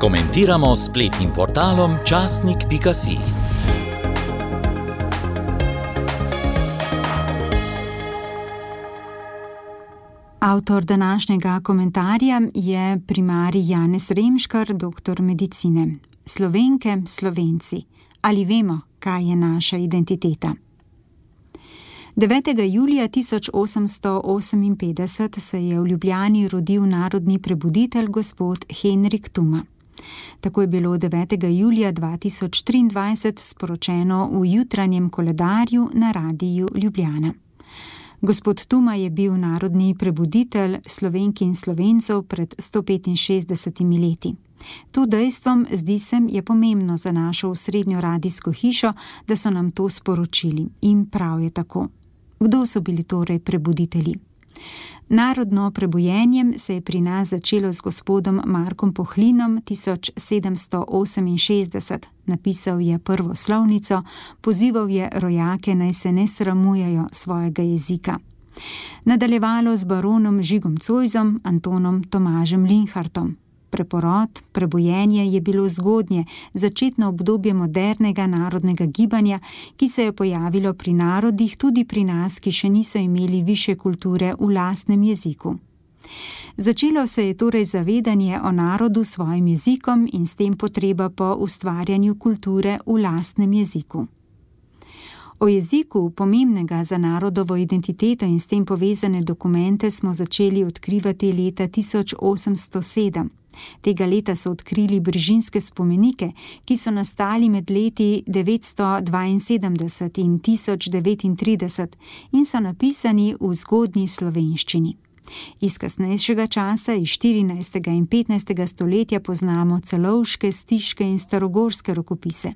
Komentiramo spletnim portalom časnik.si. Avtor današnjega komentarja je primarij Janez Remškar, doktor medicine. Slovenke, slovenci, ali vemo, kaj je naša identiteta? 9. julija 1858 se je v Ljubljani rodil narodni prebuditelj gospod Henrik Tuma. Tako je bilo 9. julija 2023 sporočeno v jutranjem koledarju na radiju Ljubljana. Gospod Tuma je bil narodni prebuditelj slovenki in slovencev pred 165 leti. To dejstvom, zdi se, je pomembno za našo srednjo radijsko hišo, da so nam to sporočili in prav je tako. Kdo so bili torej prebuditelji? Narodno prebojenjem se je pri nas začelo z gospodom Markom Pohlinom 1768. Napisal je prvo slovnico, pozival je rojake naj se ne sramujejo svojega jezika. Nadaljevalo z baronom Žigom Cojzom, Antonom Tomažem Linhartom, preporod, prebojenje je bilo zgodnje, začetno obdobje modernega narodnega gibanja, ki se je pojavilo pri narodih, tudi pri nas, ki še niso imeli više kulture v lastnem jeziku. Začelo se je torej zavedanje o narodu s svojim jezikom in s tem potreba po ustvarjanju kulture v lastnem jeziku. O jeziku, pomembnega za narodovo identiteto in s tem povezane dokumente, smo začeli odkrivati leta 1807. Tega leta so odkrili bržinske spomenike, ki so nastali med leti 972 in 1039 in so napisani v zgodnji slovenščini. Iz kasnejšega časa, iz 14. in 15. stoletja, poznamo celovške, stiške in starogorske rokopise.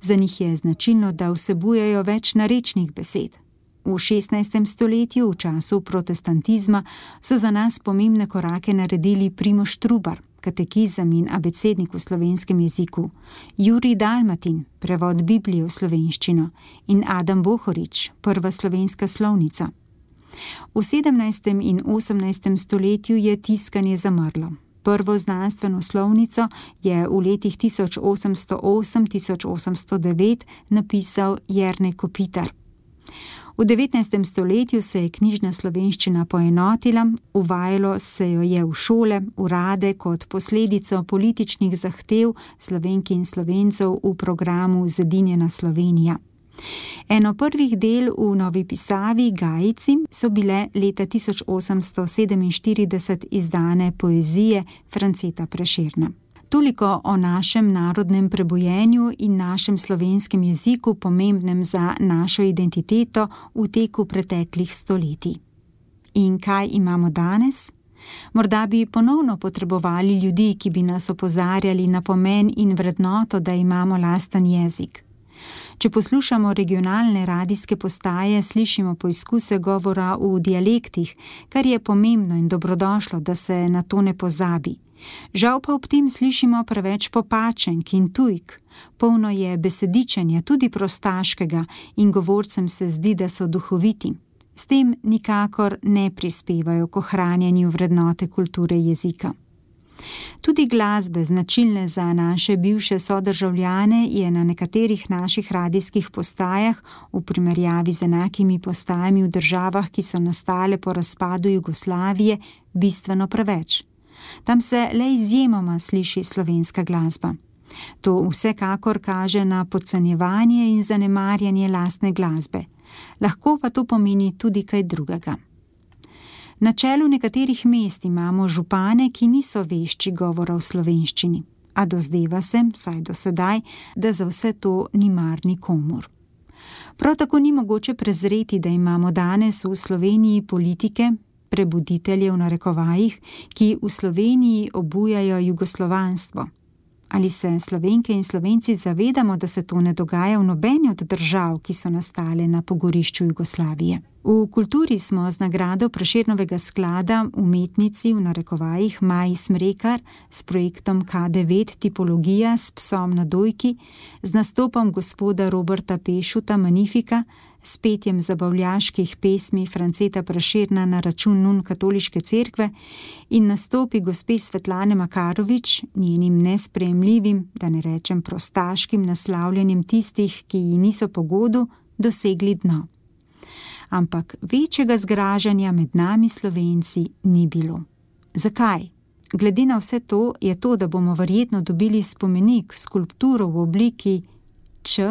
Za njih je značilno, da vsebujejo več narečnih besed. V 16. stoletju, v času protestantizma, so za nas pomembne korake naredili Primoš Trubar, katekizem in abecednik v slovenskem jeziku, Juri Dalmatin, prevod Biblije v slovenščino in Adam Bohorič, prva slovenska slovnica. V 17. in 18. stoletju je tiskanje zamrlo. Prvo znanstveno slovnico je v letih 1808-1809 napisal Jrnej Kopitar. V 19. stoletju se je knjižna slovenščina poenotila, uvajalo se jo je v šole, urade kot posledico političnih zahtev slovenki in slovencev v programu Zedinjena Slovenija. Eno prvih del v novi pisavi Gajici so bile leta 1847 izdane poezije Franceta Preširna. Toliko o našem narodnem prebojenju in našem slovenskem jeziku, pomembnem za našo identiteto v teku preteklih stoletij. In kaj imamo danes? Morda bi ponovno potrebovali ljudi, ki bi nas opozarjali na pomen in vrednoto, da imamo lasten jezik. Če poslušamo regionalne radijske postaje, slišimo poizkuse govora v dialektih, kar je pomembno in dobrodošlo, da se na to ne pozabi. Žal pa ob tem slišimo preveč popačenk in tujk, polno je besedičenja, tudi prostaškega, in govorcem se zdi, da so duhoviti. S tem nikakor ne prispevajo k ohranjanju vrednote kulture jezika. Tudi glasbe, značilne za naše bivše sodržavljane, je na nekaterih naših radijskih postajah, v primerjavi z enakimi postajami v državah, ki so nastale po razpadu Jugoslavije, bistveno preveč. Tam se le izjemoma sliši slovenska glasba. To vsekakor kaže na podcenjevanje in zanemarjanje lastne glasbe. Lahko pa to pomeni tudi kaj drugega. Na čelu nekaterih mest imamo župane, ki niso vešči govora v slovenščini, a dozdeva se, vsaj do sedaj, da za vse to ni mar nikomor. Prav tako ni mogoče prezreti, da imamo danes v Sloveniji politike, prebuditelje v narekovajih, ki v Sloveniji obujajo jugoslovanstvo. Ali se slovenke in slovenci zavedamo, da se to ne dogaja v nobeni od držav, ki so nastale na pogorišču Jugoslavije? V kulturi smo z nagrado Preširnovega sklada umetnici v narekovajih Maji Smrekar s projektom K9 Tipologija s psom na dojki, z nastopom gospoda Roberta Pešuta Manifika, s petjem zabavljaških pesmi Franceta Praširna na račun nun katoliške cerkve in nastopi gospe Svetlane Makarovič, njenim nespremljivim, da ne rečem prostaškim naslavljanjem tistih, ki ji niso pogodu, dosegli dno. Ampak večjega zgražanja med nami slovenci ni bilo. Zakaj? Glede na vse to, je to, da bomo verjetno dobili spomenik, skulpturo v obliki Č,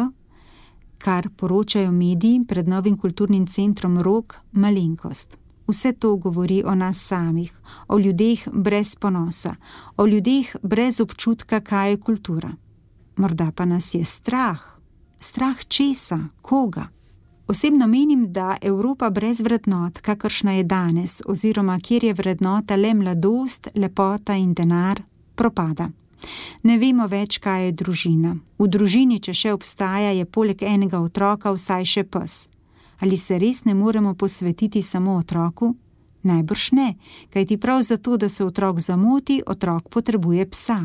kar poročajo mediji pred novim kulturnim centrom Rok, malenkost. Vse to govori o nas samih, o ljudeh brez ponosa, o ljudeh brez občutka, kaj je kultura. Morda pa nas je strah. Strah česa, koga? Osebno menim, da Evropa brez vrednot, kakršna je danes, oziroma kjer je vrednota le mladost, lepota in denar, propada. Ne vemo več, kaj je družina. V družini, če še obstaja, je poleg enega otroka vsaj še pes. Ali se res ne moremo posvetiti samo otroku? Najbrž ne, kajti prav zato, da se otrok zamoti, otrok potrebuje psa.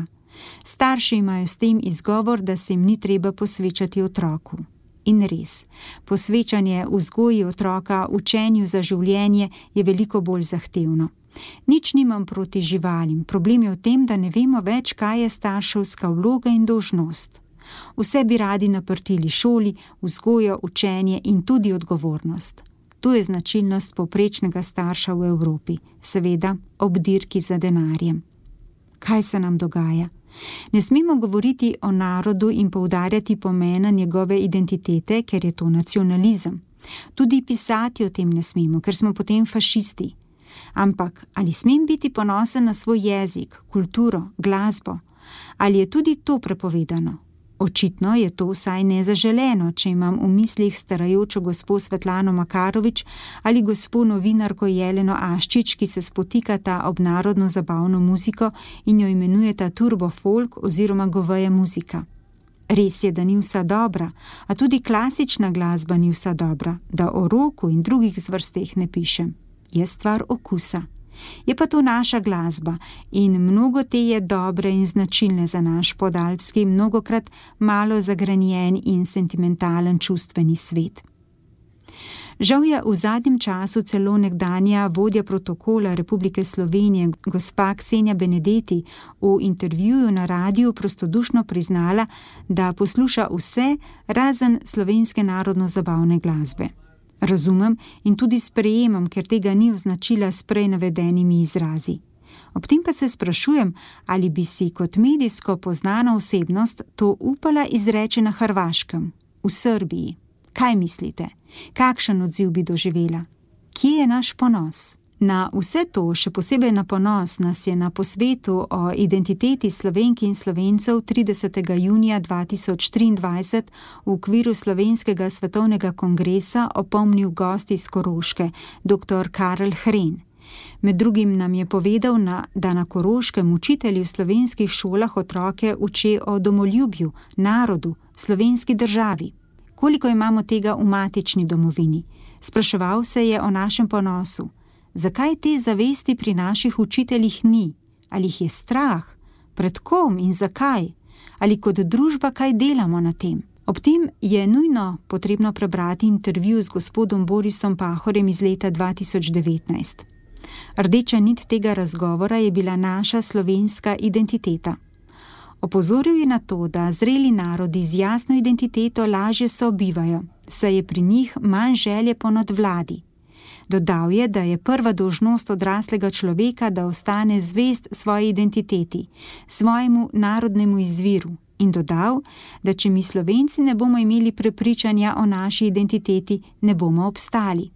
Starši imajo s tem izgovor, da se jim ni treba posvečati otroku. In res, posvečanje vzgoji otroka, učenju za življenje je veliko bolj zahtevno. Nič nimam proti živalim, problem je v tem, da ne vemo več, kaj je starševska vloga in dožnost. Vse bi radi naprtili šoli, vzgojo, učenje in tudi odgovornost. To je značilnost poprečnega starša v Evropi, seveda ob dirki za denarjem. Kaj se nam dogaja? Ne smemo govoriti o narodu in poudarjati pomena njegove identitete, ker je to nacionalizem. Tudi pisati o tem ne smemo, ker smo potem fašisti. Ampak ali smem biti ponosen na svoj jezik, kulturo, glasbo? Ali je tudi to prepovedano? Očitno je to vsaj nezaželeno, če imam v mislih starajočo gospo Svetlano Makarovič ali gospo novinarko Jeleno Aščič, ki se spotikata ob narodno zabavno muziko in jo imenujeta turbo folk oziroma goveja muzika. Res je, da ni vsa dobra, a tudi klasična glasba ni vsa dobra, da o roku in drugih zvrsteh ne pišem. Je stvar okusa je pa to naša glasba in mnogo te je dobre in značilne za naš podalpski, mnogokrat malo zagranjen in sentimentalen čustveni svet. Žal je v zadnjem času celo nekdanja vodja protokola Republike Slovenije, gospa Ksenja Benedetti, v intervjuju na radiju prostodušno priznala, da posluša vse razen slovenske narodno-zabavne glasbe razumem in tudi sprejemam, ker tega ni označila s prej navedenimi izrazi. Ob tem pa se sprašujem, ali bi si kot medijsko poznana osebnost to upala izreči na Hrvaškem, v Srbiji. Kaj mislite? Kakšen odziv bi doživela? Kje je naš ponos? Na vse to, še posebej na ponos, nas je na posvetu o identiteti slovenk in slovencev 30. junija 2023 v okviru Slovenskega svetovnega kongresa opomnil gost iz Koroške, dr. Karel Hren. Med drugim nam je povedal, na, da na Koroškem učitelji v slovenskih šolah otroke uči o domoljubju, narodu, slovenski državi. Koliko imamo tega v matični domovini? Spraševal se je o našem ponosu zakaj te zavesti pri naših učiteljih ni, ali jih je strah, pred kom in zakaj, ali kot družba kaj delamo na tem. Ob tem je nujno potrebno prebrati intervju z gospodom Borisom Pahorjem iz leta 2019. Rdeča nit tega razgovora je bila naša slovenska identiteta. Opozoril je na to, da zreli narodi z jasno identiteto lažje sobivajo, saj je pri njih manj želje po nadvladi. Dodal je, da je prva dožnost odraslega človeka, da ostane zvest svoji identiteti, svojemu narodnemu izviru. In dodal, da če mi slovenci ne bomo imeli prepričanja o naši identiteti, ne bomo obstali.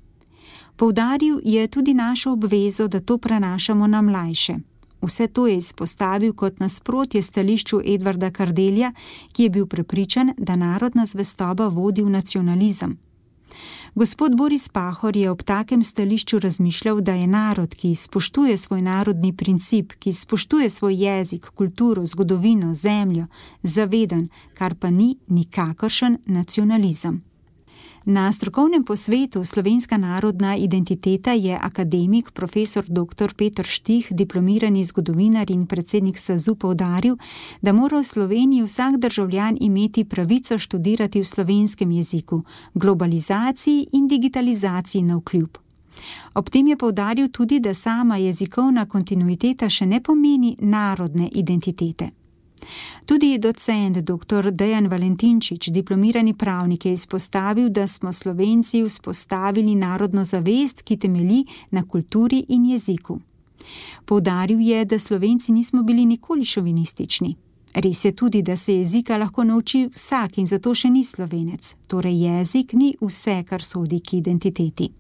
Poudaril je tudi našo obvezo, da to prenašamo na mlajše. Vse to je izpostavil kot nasprotje stališču Edvarda Kardelja, ki je bil prepričan, da narodna zvestoba vodi v nacionalizem. Gospod Boris Pahor je ob takem stališču razmišljal, da je narod, ki spoštuje svoj narodni princip, ki spoštuje svoj jezik, kulturo, zgodovino, zemljo, zaveden, kar pa ni nikakršen nacionalizem. Na strokovnem posvetu Slovenska narodna identiteta je akademik profesor dr. Petr Štih, diplomirani zgodovinar in predsednik SAZU, povdaril, da mora v Sloveniji vsak državljan imeti pravico študirati v slovenskem jeziku, globalizaciji in digitalizaciji na vkljub. Ob tem je povdaril tudi, da sama jezikovna kontinuiteta še ne pomeni narodne identitete. Tudi docent dr. Dejan Valentinčič, diplomirani pravnik, je izpostavil, da smo Slovenci vzpostavili narodno zavest, ki temelji na kulturi in jeziku. Poudaril je, da Slovenci nismo bili nikoli šovinistični. Res je tudi, da se jezika lahko nauči vsak in zato še ni slovenec, torej jezik ni vse, kar sodi k identiteti.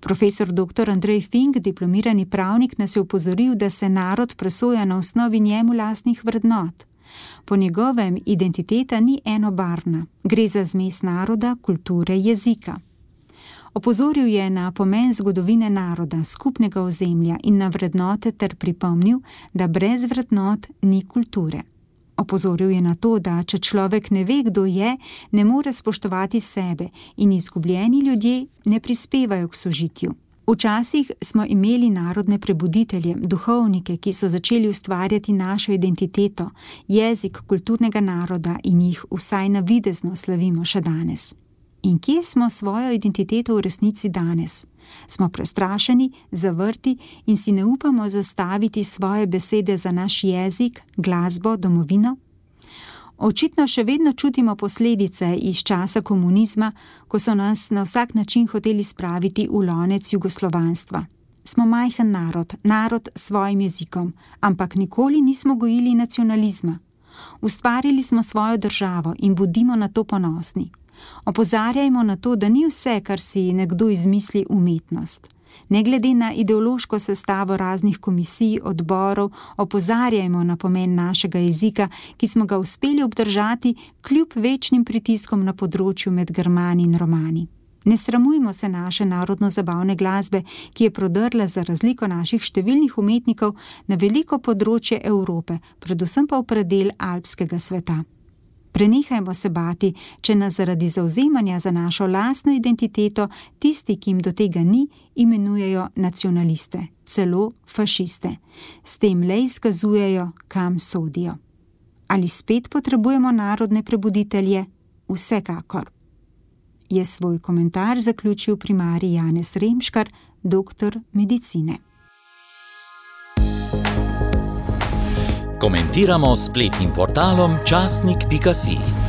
Profesor dr. Andrej Fink, diplomirani pravnik, nas je upozoril, da se narod presoja na osnovi njemu lastnih vrednot. Po njegovem identiteta ni enobarvna, gre za zmes naroda, kulture, jezika. Opozoril je na pomen zgodovine naroda, skupnega ozemlja in na vrednote ter pripomnil, da brez vrednot ni kulture. Opozoril je na to, da če človek ne ve, kdo je, ne more spoštovati sebe in izgubljeni ljudje ne prispevajo k sožitju. Včasih smo imeli narodne prebuditelje, duhovnike, ki so začeli ustvarjati našo identiteto, jezik kulturnega naroda in jih vsaj navidezno slavimo še danes. In kje smo svojo identiteto v resnici danes? Smo prestrašeni, zavrti in si ne upamo zastaviti svoje besede za naš jezik, glasbo, domovino? Očitno še vedno čutimo posledice iz časa komunizma, ko so nas na vsak način hoteli spraviti v lonec jugoslovanstva. Smo majhen narod, narod s svojim jezikom, ampak nikoli nismo gojili nacionalizma. Ustvarili smo svojo državo in bodimo na to ponosni. Opozarjajmo na to, da ni vse, kar si nekdo izmisli, umetnost. Ne glede na ideološko sestavo raznih komisij, odborov, opozarjajmo na pomen našega jezika, ki smo ga uspeli obdržati kljub večnim pritiskom na področju med Germani in Romani. Ne sramujmo se naše narodno-zabavne glasbe, ki je prodrla za razliko naših številnih umetnikov na veliko področje Evrope, predvsem pa v predel alpskega sveta. Prenehajmo se bati, če nas zaradi zauzemanja za našo lastno identiteto tisti, ki jim do tega ni, imenujejo nacionaliste, celo fašiste. S tem le izkazujejo, kam sodijo. Ali spet potrebujemo narodne prebuditelje? Vsekakor. Je svoj komentar zaključil primarij Janez Remškar, doktor medicine. Komentiramo spletnim portalom časnik.si.